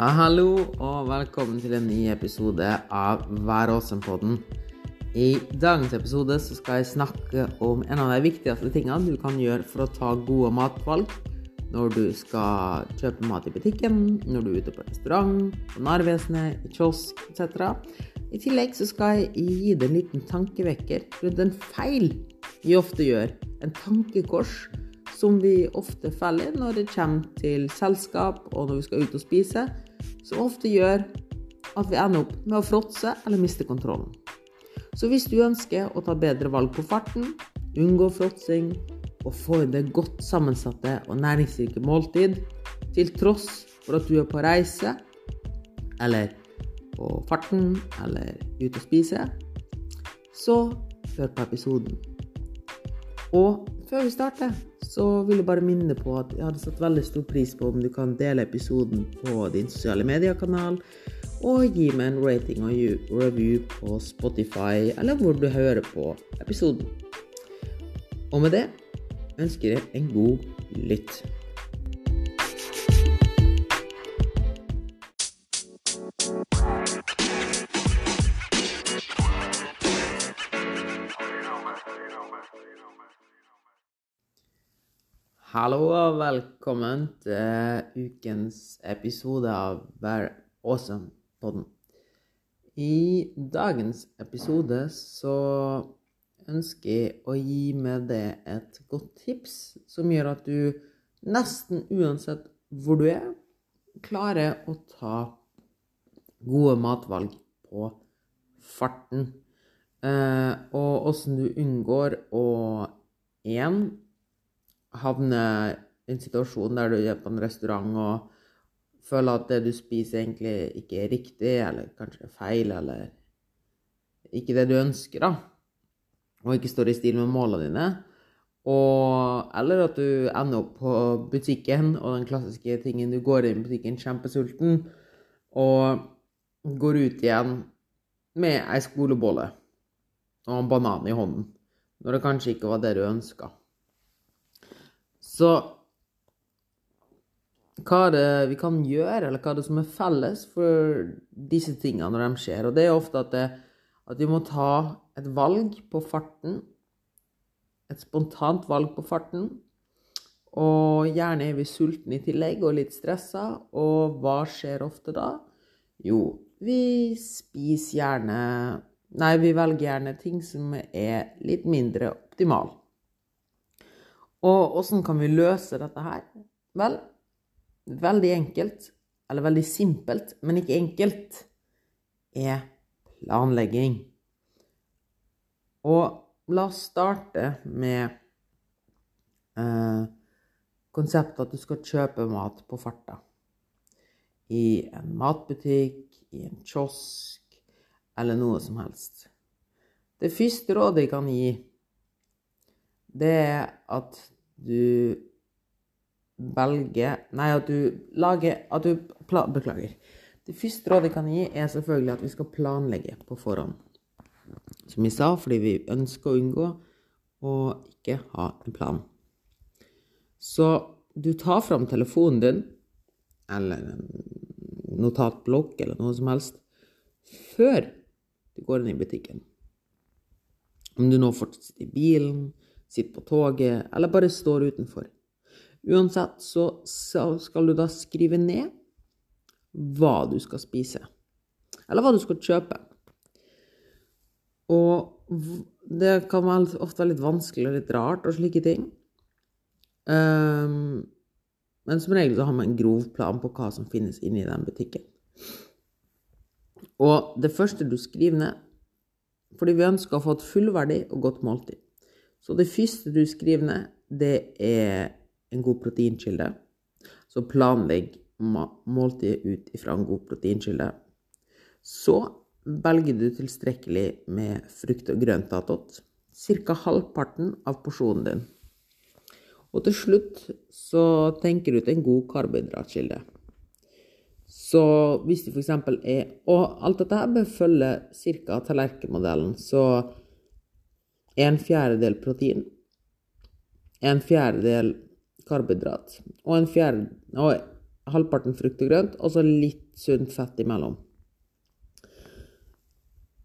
Hallo og velkommen til en ny episode av Vær åsen-podden. I dagens episode så skal jeg snakke om en av de viktigste tingene du kan gjøre for å ta gode matvalg når du skal kjøpe mat i butikken, når du er ute på restaurant, på Narvesenet, i kiosk etc. I tillegg så skal jeg gi deg en liten tankevekker rundt en feil vi ofte gjør. En tankekors som vi ofte feller når det kommer til selskap og når vi skal ut og spise, som ofte gjør at vi ender opp med å fråtse eller miste kontrollen. Så hvis du ønsker å ta bedre valg på farten, unngå fråtsing og få i det godt sammensatte og næringsrike måltid, til tross for at du er på reise eller på farten eller ute og spise, så hør på episoden. Og før vi starter, så vil jeg bare minne på at jeg hadde satt veldig stor pris på om du kan dele episoden på din sosiale mediekanal, og gi meg en rating og review på Spotify, eller hvor du hører på episoden. Og med det ønsker jeg en god lytt. Hallo og velkommen til ukens episode av Vær awesome-podden. I dagens episode så ønsker jeg å gi med deg et godt tips som gjør at du nesten uansett hvor du er, klarer å ta gode matvalg på farten. Eh, og åssen du unngår å én havne i en situasjon der du er på en restaurant og føler at det du spiser, egentlig ikke er riktig, eller kanskje er feil, eller ikke det du ønsker, da. Og ikke står i stil med målene dine. Og, eller at du ender opp på butikken, og den klassiske tingen du går inn i butikken kjempesulten, og går ut igjen med ei skolebolle og en banan i hånden, når det kanskje ikke var det du ønska. Så hva er det vi kan gjøre, eller hva er det som er felles for disse tingene når de skjer? Og det er ofte at, det, at vi må ta et valg på farten. Et spontant valg på farten. Og gjerne er vi sultne i tillegg og litt stressa. Og hva skjer ofte da? Jo, vi spiser gjerne Nei, vi velger gjerne ting som er litt mindre optimale. Og åssen kan vi løse dette her? Vel, veldig enkelt, eller veldig simpelt, men ikke enkelt, er planlegging. Og la oss starte med eh, konseptet at du skal kjøpe mat på farta. I en matbutikk, i en kiosk eller noe som helst. Det første rådet jeg kan gi, det er at du velger Nei, at du lager At du Beklager. Det første rådet jeg kan gi, er selvfølgelig at vi skal planlegge på forhånd. Som jeg sa, fordi vi ønsker å unngå å ikke ha en plan. Så du tar fram telefonen din, eller en notatblokk, eller noe som helst, før du går inn i butikken. Om du nå fortsetter i bilen, sitter på toget, eller bare står utenfor. Uansett så skal du da skrive ned hva du skal spise. Eller hva du skal kjøpe. Og det kan være ofte litt vanskelig og litt rart og slike ting. Um, men som regel så har man en grov plan på hva som finnes inni den butikken. Og det første du skriver ned, fordi vi ønsker å få et fullverdig og godt måltid. Så det første du skriver ned, det er en god proteinkilde. Så planlegg måltidet ut ifra en god proteinkilde. Så velger du tilstrekkelig med frukt og grønt attåt. Ca. halvparten av porsjonen din. Og til slutt så tenker du ut en god karbohydratkilde. Så hvis det f.eks. er Og alt dette her bør følge ca. tallerkenmodellen. Så en fjerdedel protein, en fjerdedel karbohydrat og en, fjerde, og halvparten frukt og grønt, og så litt sunt fett imellom.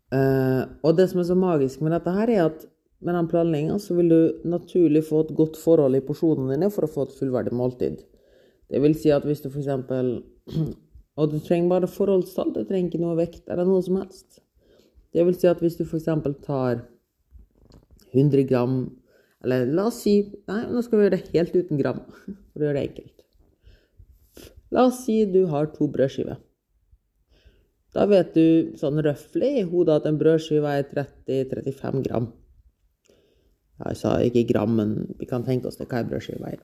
Uh, og det som er så magisk med dette her, er at med den planlegginga så vil du naturlig få et godt forhold i porsjonene dine for å få et fullverdig måltid. Det vil si at hvis du f.eks. Og du trenger bare forholdstall, du trenger ikke noe vekt eller noe som helst. Det vil si at hvis du f.eks. tar 100 gram Eller la oss si Nei, nå skal vi gjøre det helt uten gram, for å gjøre det enkelt. La oss si du har to brødskiver. Da vet du sånn røftlig i hodet at en brødskive er 30-35 gram. Jeg sa ikke gram, men vi kan tenke oss det hva en brødskive er.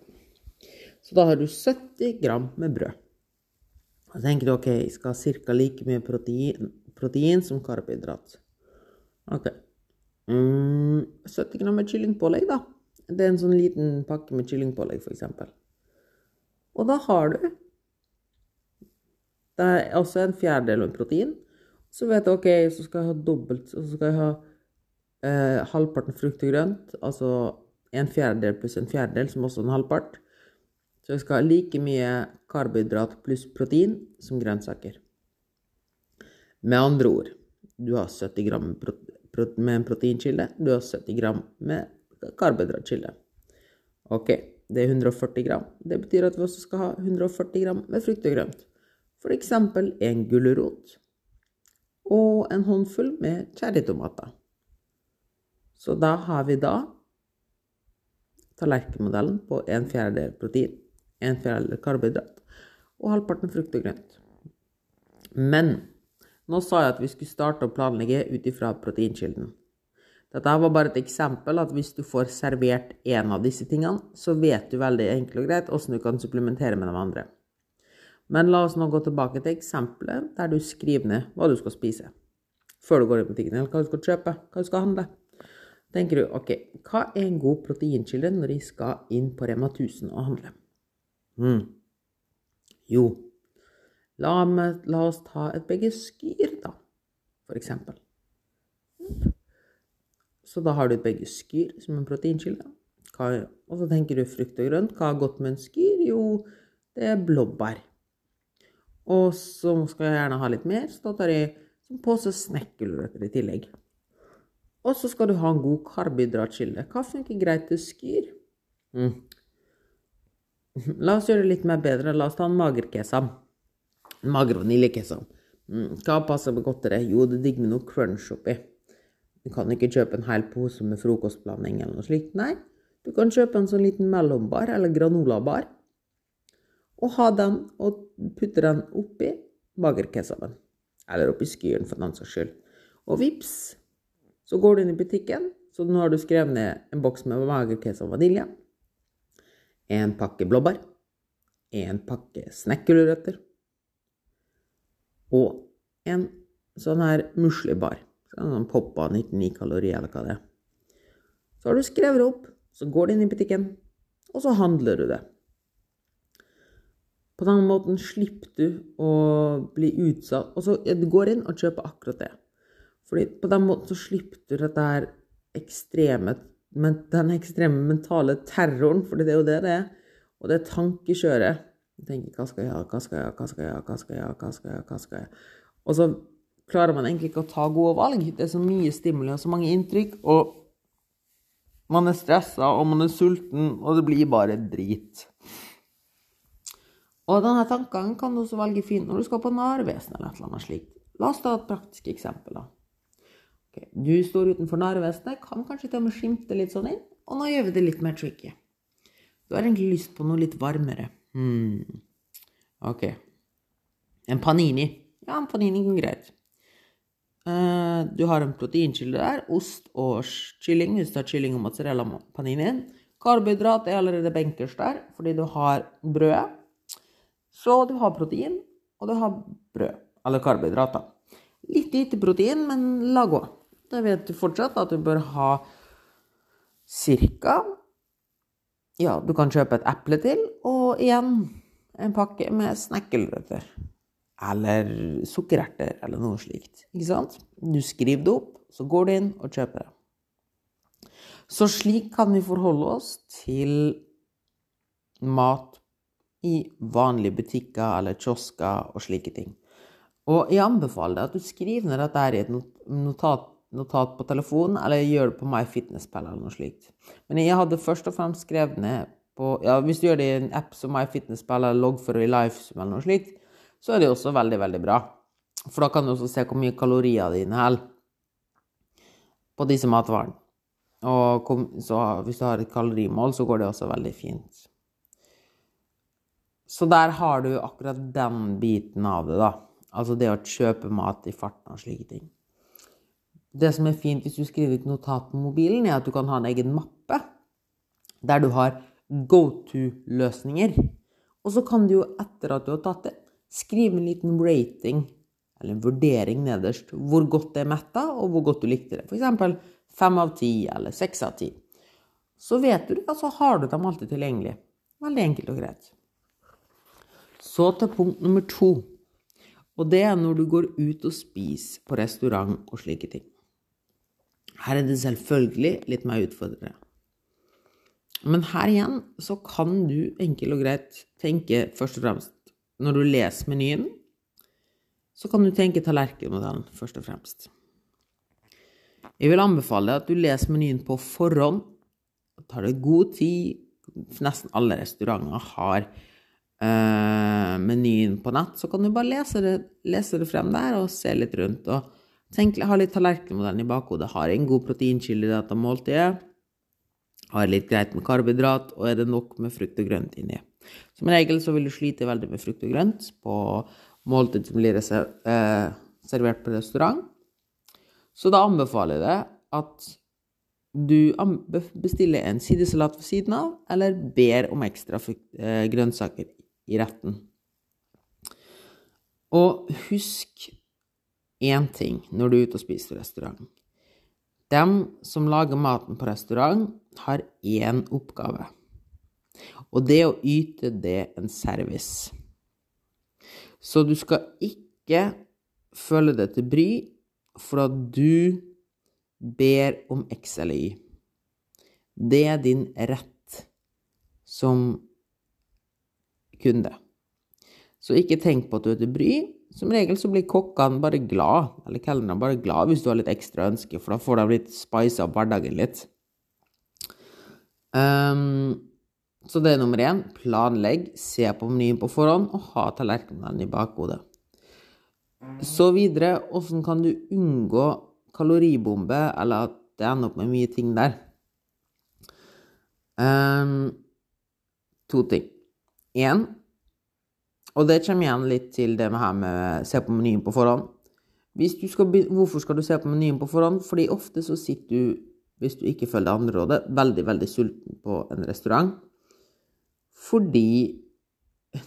Så da har du 70 gram med brød. Da tenker du ok, jeg skal ha ca. like mye protein, protein, som karbohydrat. Ok. Mm, 70 gram med kyllingpålegg, da. Det er en sånn liten pakke med kyllingpålegg, f.eks. Og da har du det er også en fjerdedel av protein. Så vet du ok, så skal jeg ha dobbelt Så skal jeg ha eh, halvparten frukt og grønt. Altså en fjerdedel pluss en fjerdedel, som også er en halvpart. Så jeg skal ha like mye karbohydrat pluss protein som grønnsaker. Med andre ord, du har 70 gram med en proteinkilde, du har 70 gram med karbohydratkilde. Ok, det er 140 gram. Det betyr at vi også skal ha 140 gram med frukt og grønt f.eks. en gulrot og en håndfull med cherrytomater. Så da har vi da tallerkenmodellen på en fjerdedel protein, en fjerdedel karbohydrat og halvparten frukt og grønt. Men nå sa jeg at vi skulle starte å planlegge ut ifra proteinkilden. Dette var bare et eksempel at hvis du får servert én av disse tingene, så vet du veldig enkelt og greit hvordan du kan supplementere med de andre. Men la oss nå gå tilbake til eksempelet der du skriver ned hva du skal spise. Før du går i butikken, eller hva du skal kjøpe, hva du skal handle. tenker du ok, hva er en god proteinkilde når de skal inn på Rema 1000 og handle? Mm. Jo, la, meg, la, oss ta et begge skyr, da, for eksempel. Så da har du et begge skyr som en proteinkilde. og så tenker du frukt og grønt. Hva er godt med en skyr? Jo, det er blåbær. Og så skal jeg gjerne ha litt mer, så da tar jeg en pose snekkelrøtter i tillegg. Og så skal du ha en god karbohydratkilde. Hva funker greit til skyr? Mm. La oss gjøre det litt mer bedre. La oss ta en magerkesam. Mager vaniljekesam. Mm. Hva passer godt til? Jo, det digger med noe crunch oppi. Du kan ikke kjøpe en hel pose med frokostblanding eller noe slikt. Nei, du kan kjøpe en sånn liten mellombar eller granolabar og ha den og putte den oppi magerkesaben. Eller oppi skyren, for den saks skyld. Og vips, så går du inn i butikken, så nå har du skrevet ned en boks med magerkesam vanilje, en pakke blåbær, en pakke snekkerrøtter og en sånn her muslibar. Sånn poppa 99 kalorier, eller hva det er. Så har du skrevet det opp, så går du inn i butikken, og så handler du det. På den måten slipper du å bli utsatt. Og så du går inn og kjøper akkurat det. Fordi på den måten så slipper du dette her ekstreme den ekstreme mentale terroren, for det er jo det det er. Og det tankekjøret. Tenker hva skal jeg gjøre, hva skal jeg gjøre, hva skal jeg gjøre, hva skal jeg gjøre, hva skal jeg gjøre, hva skal jeg gjøre? Og så klarer man egentlig ikke å ta gode valg. Det er så mye stimuli og så mange inntrykk. Og man er stressa, og man er sulten, og det blir bare drit. Og denne tanken kan du også velge fint når du skal på Narvesen eller et eller annet slikt. La oss ta et praktisk eksempel. da. Okay. Du står utenfor Narvesenet, kan kanskje til og med skimte litt sånn inn, og nå gjør vi det litt mer tricky. Du har egentlig lyst på noe litt varmere. Hmm. Ok. En panini. Ja, en panini går greit. Uh, du har en proteinkilde der. Ost og kylling hvis du har kylling og mozzarella panini. Karbohydrat er allerede benkers der fordi du har brødet. Så du har protein, og du har brød, eller karbohydrater. Litt lite protein, men la gå. Da vet du fortsatt at du bør ha ca. Ja, du kan kjøpe et eple til, og igjen en pakke med snekkelrøtter. Eller sukkererter, eller noe slikt. Ikke sant? Du skriver det opp, så går du inn og kjøper det. Så slik kan vi forholde oss til mat i vanlige butikker eller kiosker og slike ting. Og jeg anbefaler deg at du skriver ned dette i et notat, notat på telefonen, eller gjør det på MyFitnessPal eller noe slikt. Men jeg hadde først og fremst skrevet ned på ja, Hvis du gjør det i en app som MyFitnessPal eller Loggfører i Life eller noe slikt, så er det også veldig, veldig bra. For da kan du også se hvor mye kalorier dine inneholder på disse matvarene. Og så hvis du har et kalorimål, så går det også veldig fint. Så der har du akkurat den biten av det, da. Altså det å kjøpe mat i farten og slike ting. Det som er fint hvis du skriver ut notat på mobilen, er at du kan ha en egen mappe der du har go to-løsninger. Og så kan du jo, etter at du har tatt det, skrive en liten rating, eller en vurdering nederst, hvor godt det er metta, og hvor godt du likte det. F.eks. fem av ti, eller seks av ti. Så vet du det, og så har du dem alltid tilgjengelig. Veldig enkelt og greit. Så til punkt nummer to. Og det er når du går ut og spiser på restaurant og slike ting. Her er det selvfølgelig litt mer utfordrende. Men her igjen så kan du enkelt og greit tenke først og fremst Når du leser menyen, så kan du tenke tallerkenmodellen først og fremst. Jeg vil anbefale at du leser menyen på forhånd. Tar det god tid. Nesten alle restauranter har øh, menyen på nett, så kan du bare lese det, lese det, frem der og se litt rundt. og tenk, Ha litt tallerkenmodellen i bakhodet. Har en god proteinkilde i dette måltidet? Har litt greit med karbohydrat? Og er det nok med frukt og grønt inni? Som regel så vil du slite veldig med frukt og grønt på måltid som blir eh, servert på restaurant. Så da anbefaler jeg deg at du bestiller en sidesalat ved siden av, eller ber om ekstra eh, grønnsaker i retten. Og husk én ting når du er ute og spiser restaurant. De som lager maten på restaurant, har én oppgave. Og det er å yte det en service. Så du skal ikke føle deg til bry for at du ber om X eller Y. Det er din rett som kunde. Så ikke tenk på at du er til bry. Som regel så blir kokkene bare glad, eller kelnerne bare glad hvis du har litt ekstra ønske, for da får de litt spice opp hverdagen litt. Um, så det er nummer én. Planlegg, se på menyen på forhånd og ha tallerkenene i bakhodet. Så videre, åssen kan du unngå kaloribombe, eller at det ender opp med mye ting der? Um, to ting. Én, og det kommer igjen litt til det med her med se på menyen på forhånd. Skal, hvorfor skal du se på menyen på forhånd? Fordi ofte så sitter du, hvis du ikke følger det andre rådet, veldig, veldig sulten på en restaurant fordi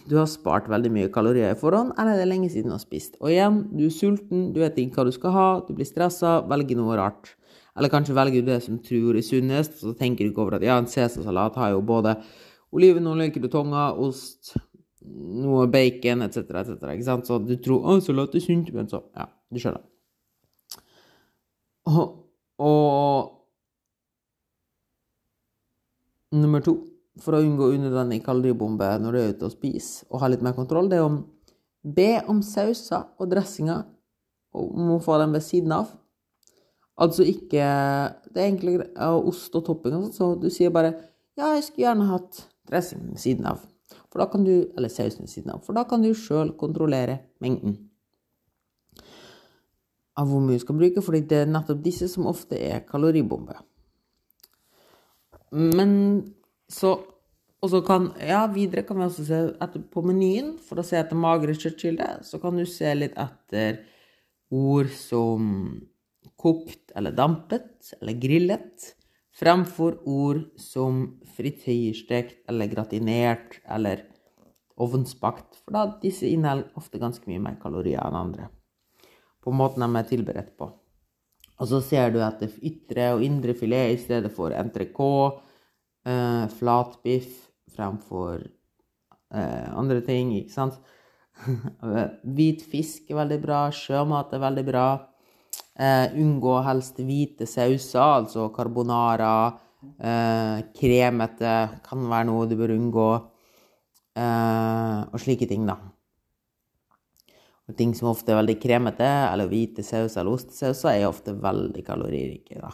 du har spart veldig mye kalorier i forhånd, eller det er lenge siden du har spist. Og igjen, du er sulten, du vet ikke hva du skal ha, du blir stressa, velger noe rart. Eller kanskje velger du det som tror er sunnest, så tenker du ikke over at ja, en cæsarsalat har jo både olivenolje, tonga, ost, noe bacon etc., etc. Ikke sant? Så du tror å, salat er sunt, men så Ja, du skjønner. Og, og Nummer to for å unngå unødvendig kaloribombe når du er ute og spiser, og ha litt mer kontroll, det er å be om sauser og dressinger og må få dem ved siden av. Altså ikke Det er egentlig ost og topping og sånn, så du sier bare 'Ja, jeg skulle gjerne hatt dressing ved siden av'. For da kan du, eller sausen ved siden av. For da kan du sjøl kontrollere mengden av hvor mye du skal bruke, fordi det er nettopp disse som ofte er kaloribombe. Men så og så kan, ja, Videre kan vi også se etter på menyen. For å se etter magre kjøttkilder, så kan du se litt etter ord som kokt eller dampet eller grillet, fremfor ord som frityrstekt eller gratinert eller ovnsbakt. For da disse inneholder ofte ganske mye mer kalorier enn andre. På måten de er tilberedt på. Og så ser du etter ytre og indre filet i stedet for entrecôte eh, flatbiff fremfor eh, andre ting, ikke sant. Hvit fisk er veldig bra, sjømat er veldig bra. Eh, unngå helst hvite sauser, altså carbonara. Eh, kremete kan være noe du bør unngå. eh, og slike ting, da. Og ting som ofte er veldig kremete, eller hvite sauser eller ostesauser, er ofte veldig kaloririke, da.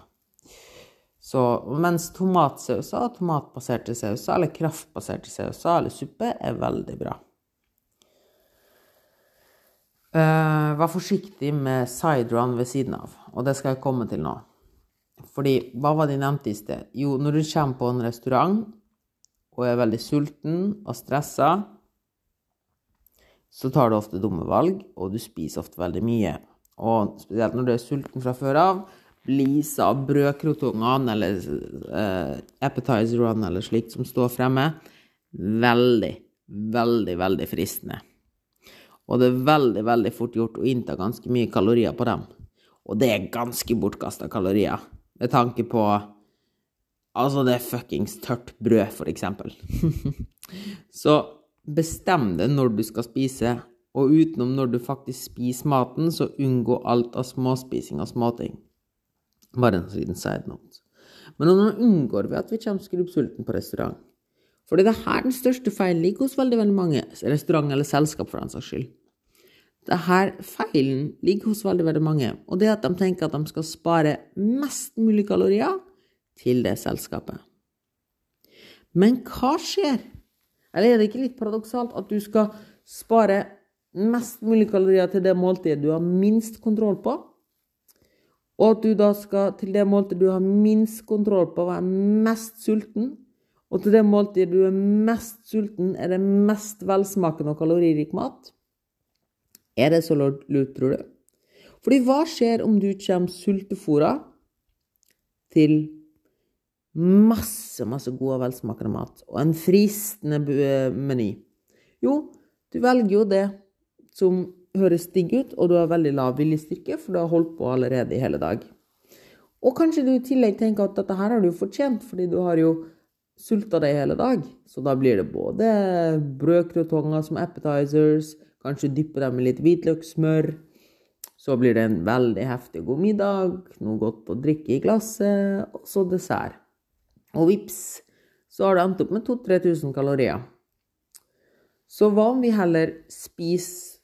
Så mens tomatsauser, tomatbaserte sauser eller kraftbaserte sauser eller suppe er veldig bra. Uh, vær forsiktig med siderun ved siden av, og det skal jeg komme til nå. Fordi, hva var det jeg nevnte i sted? Jo, når du kommer på en restaurant og er veldig sulten og stressa, så tar du ofte dumme valg, og du spiser ofte veldig mye. Og spesielt når du er sulten fra før av, blisa av brødkrotongene eller uh, run eller slikt som står fremme, veldig, veldig, veldig fristende. Og det er veldig, veldig fort gjort å innta ganske mye kalorier på dem. Og det er ganske bortkasta kalorier, med tanke på Altså, det er fuckings tørt brød, for eksempel. så bestem deg når du skal spise, og utenom når du faktisk spiser maten, så unngå alt av småspising og småting. Bare en liten side note. Men nå unngår vi at vi kommer skrubbsulten på restaurant. Fordi det er her den største feilen ligger hos veldig, veldig mange restaurant eller selskap, for den saks skyld. Det her feilen ligger hos veldig, veldig mange, og det er at de tenker at de skal spare mest mulig kalorier til det selskapet. Men hva skjer? Eller er det ikke litt paradoksalt at du skal spare mest mulig kalorier til det måltidet du har minst kontroll på? Og at du da skal til det måltidet du har minst kontroll på, være mest sulten? Og til det måltidet du er mest sulten, er det mest velsmakende og kaloririk mat? Er det så lurt, tror du? Fordi hva skjer om du kommer sultefòra til masse, masse god og velsmakende mat og en fristende meny? Jo, du velger jo det som høres digg ut, og du har veldig lav viljestyrke, for du har holdt på allerede i hele dag. Og kanskje du i tillegg tenker at dette her har du fortjent, fordi du har jo sulta deg hele dag. Så da blir det både brødkrotonger som appetizers, kanskje dyppe dem i litt hvitløkssmør. Så blir det en veldig heftig god middag, noe godt å drikke i glasset, og så dessert. Og vips, så har du endt opp med 2000-3000 kalorier. Så hva om vi heller spiser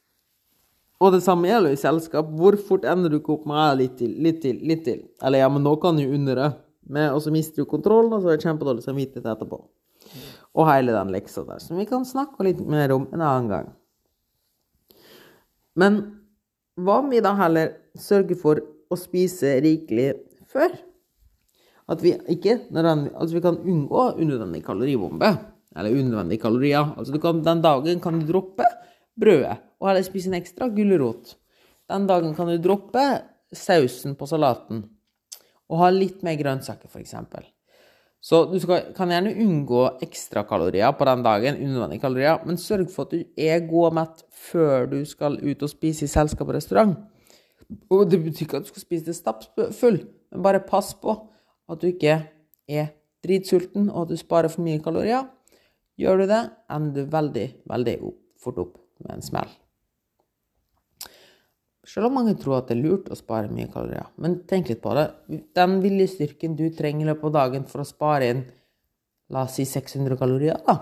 Og det samme gjelder i selskap. Hvor fort ender du ikke opp med litt til, litt til, litt til? Eller ja, men nå kan du under det og så mister du kontrollen, og så er det kjempedårlig samvittighet etterpå. Og hele den leksa der, som vi kan snakke litt mer om en annen gang. Men hva om vi da heller sørger for å spise rikelig før? At vi ikke Altså, vi kan unngå unødvendig kaloribombe. Eller unødvendige kalorier. Altså, kan, den dagen kan du droppe brødet og heller spise en ekstra gulrot. Den dagen kan du droppe sausen på salaten og ha litt mer grønnsaker, f.eks. Så du skal, kan gjerne unngå ekstrakalorier på den dagen, unødvendige kalorier, men sørg for at du er god og mett før du skal ut og spise i selskap og restaurant. Og det betyr ikke at du skal spise det stappfull, men bare pass på at du ikke er dritsulten, og at du sparer for mye kalorier. Gjør du det, ender du veldig, veldig fort opp med en smell. Selv om mange tror at det er lurt å spare mye kalorier. Men tenk litt på det. Den viljestyrken du trenger i løpet av dagen for å spare inn la oss si 600 kalorier, da,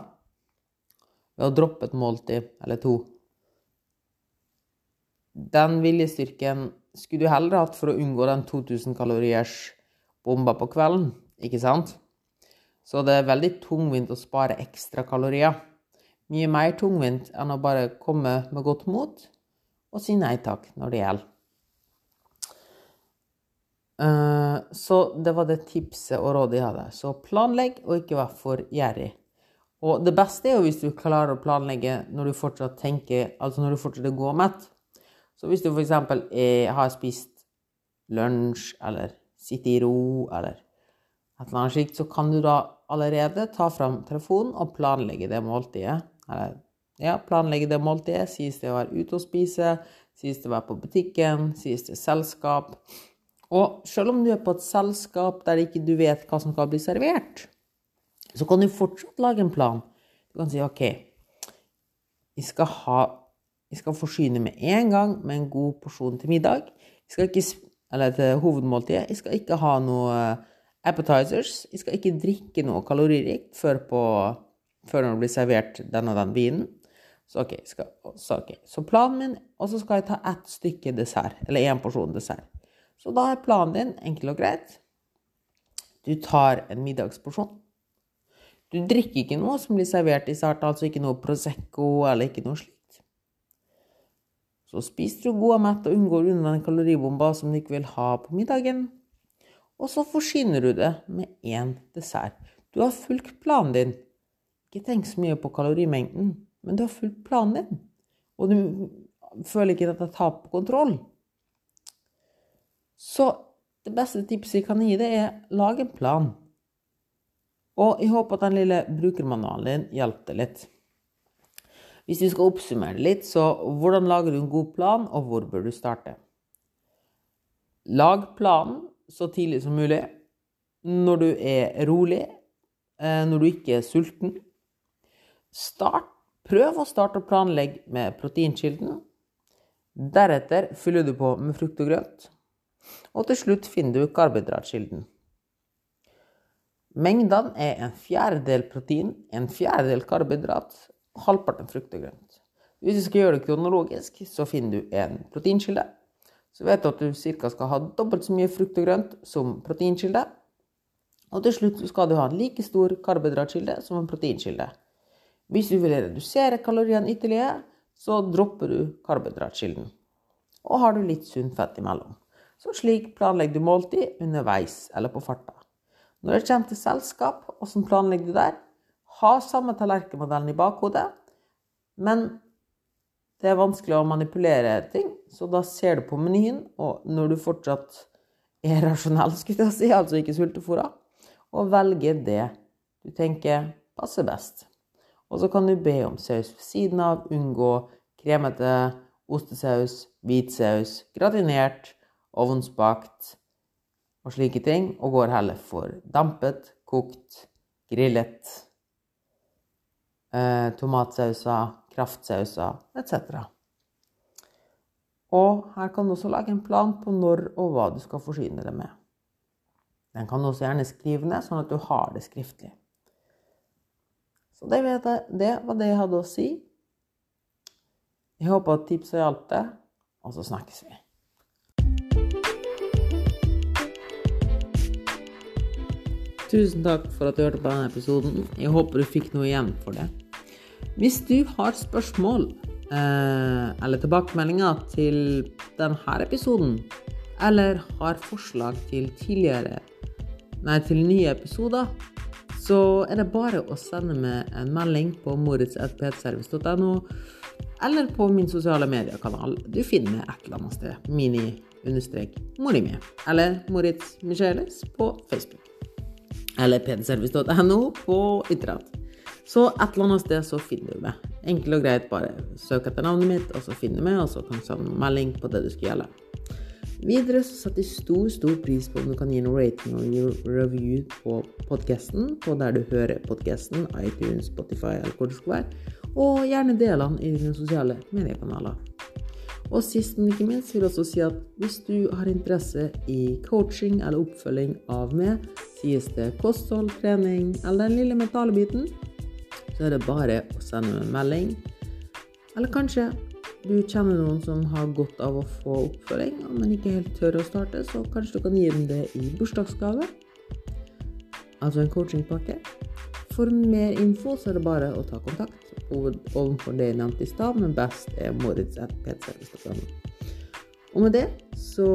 ved å droppe et måltid eller to Den viljestyrken skulle du heller hatt for å unngå den 2000 kaloriers bomba på kvelden, ikke sant? Så det er veldig tungvint å spare ekstra kalorier. Mye mer tungvint enn å bare komme med godt mot og si nei takk når det gjelder. Uh, så det var det tipset og rådet jeg hadde. Så planlegg, og ikke vær for gjerrig. Og det beste er jo hvis du klarer å planlegge når du fortsatt tenker, altså når du fortsatt går mett. Så hvis du f.eks. har spist lunsj, eller sitter i ro, eller et eller annet slikt, så kan du da allerede ta fram telefonen og planlegge det måltidet. Eller ja, planlegge det måltidet. Sies det å være ute og spise, sies det å være på butikken, sies det selskap. Og selv om du er på et selskap der ikke du vet hva som skal bli servert, så kan du fortsatt lage en plan. Du kan si OK, jeg skal, ha, jeg skal forsyne med en gang med en god porsjon til middag. Jeg skal ikke, eller til hovedmåltidet. Jeg skal ikke ha noe appetizers. Jeg skal ikke drikke noe kaloririkt før på før når det blir servert den og den vinen. Så ok, skal, så, okay. så planen min Og så skal jeg ta ett stykke dessert, eller én porsjon dessert. Så da er planen din enkel og greit. Du tar en middagsporsjon. Du drikker ikke noe som blir servert i starten, altså ikke noe Prosecco eller ikke noe slikt. Så spiser du god og mett og unngår den kaloribomba som du ikke vil ha på middagen. Og så forsyner du det med én dessert. Du har fulgt planen din. Ikke tenk så mye på kalorimengden, men du har fulgt planen din. Og du føler ikke at det på kontroll. Så det beste tipset jeg kan gi deg, er lag en plan. Og jeg håper at den lille brukermanualen din hjelper deg litt. Hvis vi skal oppsummere litt, så hvordan lager du en god plan, og hvor bør du starte? Lag planen så tidlig som mulig. Når du er rolig, eh, når du ikke er sulten. Start, prøv å starte å planlegge med proteinkilden. Deretter fyller du på med frukt og grønt. Og til slutt finner du karbohydratkilden. Mengdene er en fjerdedel protein, en fjerdedel karbohydrat halvparten frukt og grønt. Hvis du skal gjøre det kronologisk, så finner du en proteinkilde. Så vet du at du ca. skal ha dobbelt så mye frukt og grønt som proteinkilde. Og til slutt skal du ha en like stor karbohydratkilde som en proteinkilde. Hvis du vil redusere kaloriene ytterligere, så dropper du karbohydratkilden. Og har du litt sunt fett imellom. Så slik planlegger du måltid underveis eller på farta. Når det kommer til selskap, hvordan planlegger du der? Ha samme tallerkenmodellen i bakhodet, men det er vanskelig å manipulere ting, så da ser du på menyen, og når du fortsatt er rasjonell, skulle jeg si, altså ikke sultefòra, og velger det du tenker passer best. Og så kan du be om saus ved siden av, unngå kremete ostesaus, hvitsaus, gratinert, ovnsbakt og slike ting, og går heller for dampet, kokt, grillet, eh, tomatsauser, kraftsauser etc. Og her kan du også lage en plan på når og hva du skal forsyne det med. Den kan du også gjerne skrive ned, sånn at du har det skriftlig. Så det, jeg, det var det jeg hadde å si. Jeg håper at tipset hjalp deg, og så snakkes vi. Tusen takk for at du hørte på denne episoden. Jeg håper du fikk noe igjen for det. Hvis du har spørsmål eh, eller tilbakemeldinger til denne episoden, eller har forslag til tidligere Nei, til nye episoder, så er det bare å sende meg en melding på moritz.ptservice.no, eller på min sosiale mediekanal. Du finner meg et eller annet sted. Mini-morimi. Eller Moritz Micheles på Facebook eller pdservice.no på Internett. Så et eller annet sted så finner du meg. Enkelt og greit, bare søk etter navnet mitt, og så finner du meg, og så kan du sende melding på det du skal gjelde. Videre så setter jeg stor, stor pris på om du kan gi en rating og review på podkasten, på der du hører podkasten, iTunes, Spotify eller hvor det skal være, og gjerne del den i dine sosiale mediekanaler. Og sist, men ikke minst, vil jeg også si at hvis du har interesse i coaching eller oppfølging av meg, sies det kosthold, trening eller den lille metallbiten, så er det bare å sende meg en melding. Eller kanskje du kjenner noen som har godt av å få oppfølging, men ikke helt tør å starte, så kanskje du kan gi dem det i bursdagsgave. Altså en coachingpakke. For mer info så er det bare å ta kontakt overfor det jeg nevnte i stad, men best er moritz.ptservice.no. Og med det så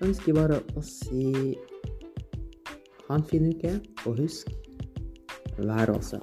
ønsker jeg bare å si ha en fin uke, og husk vær også.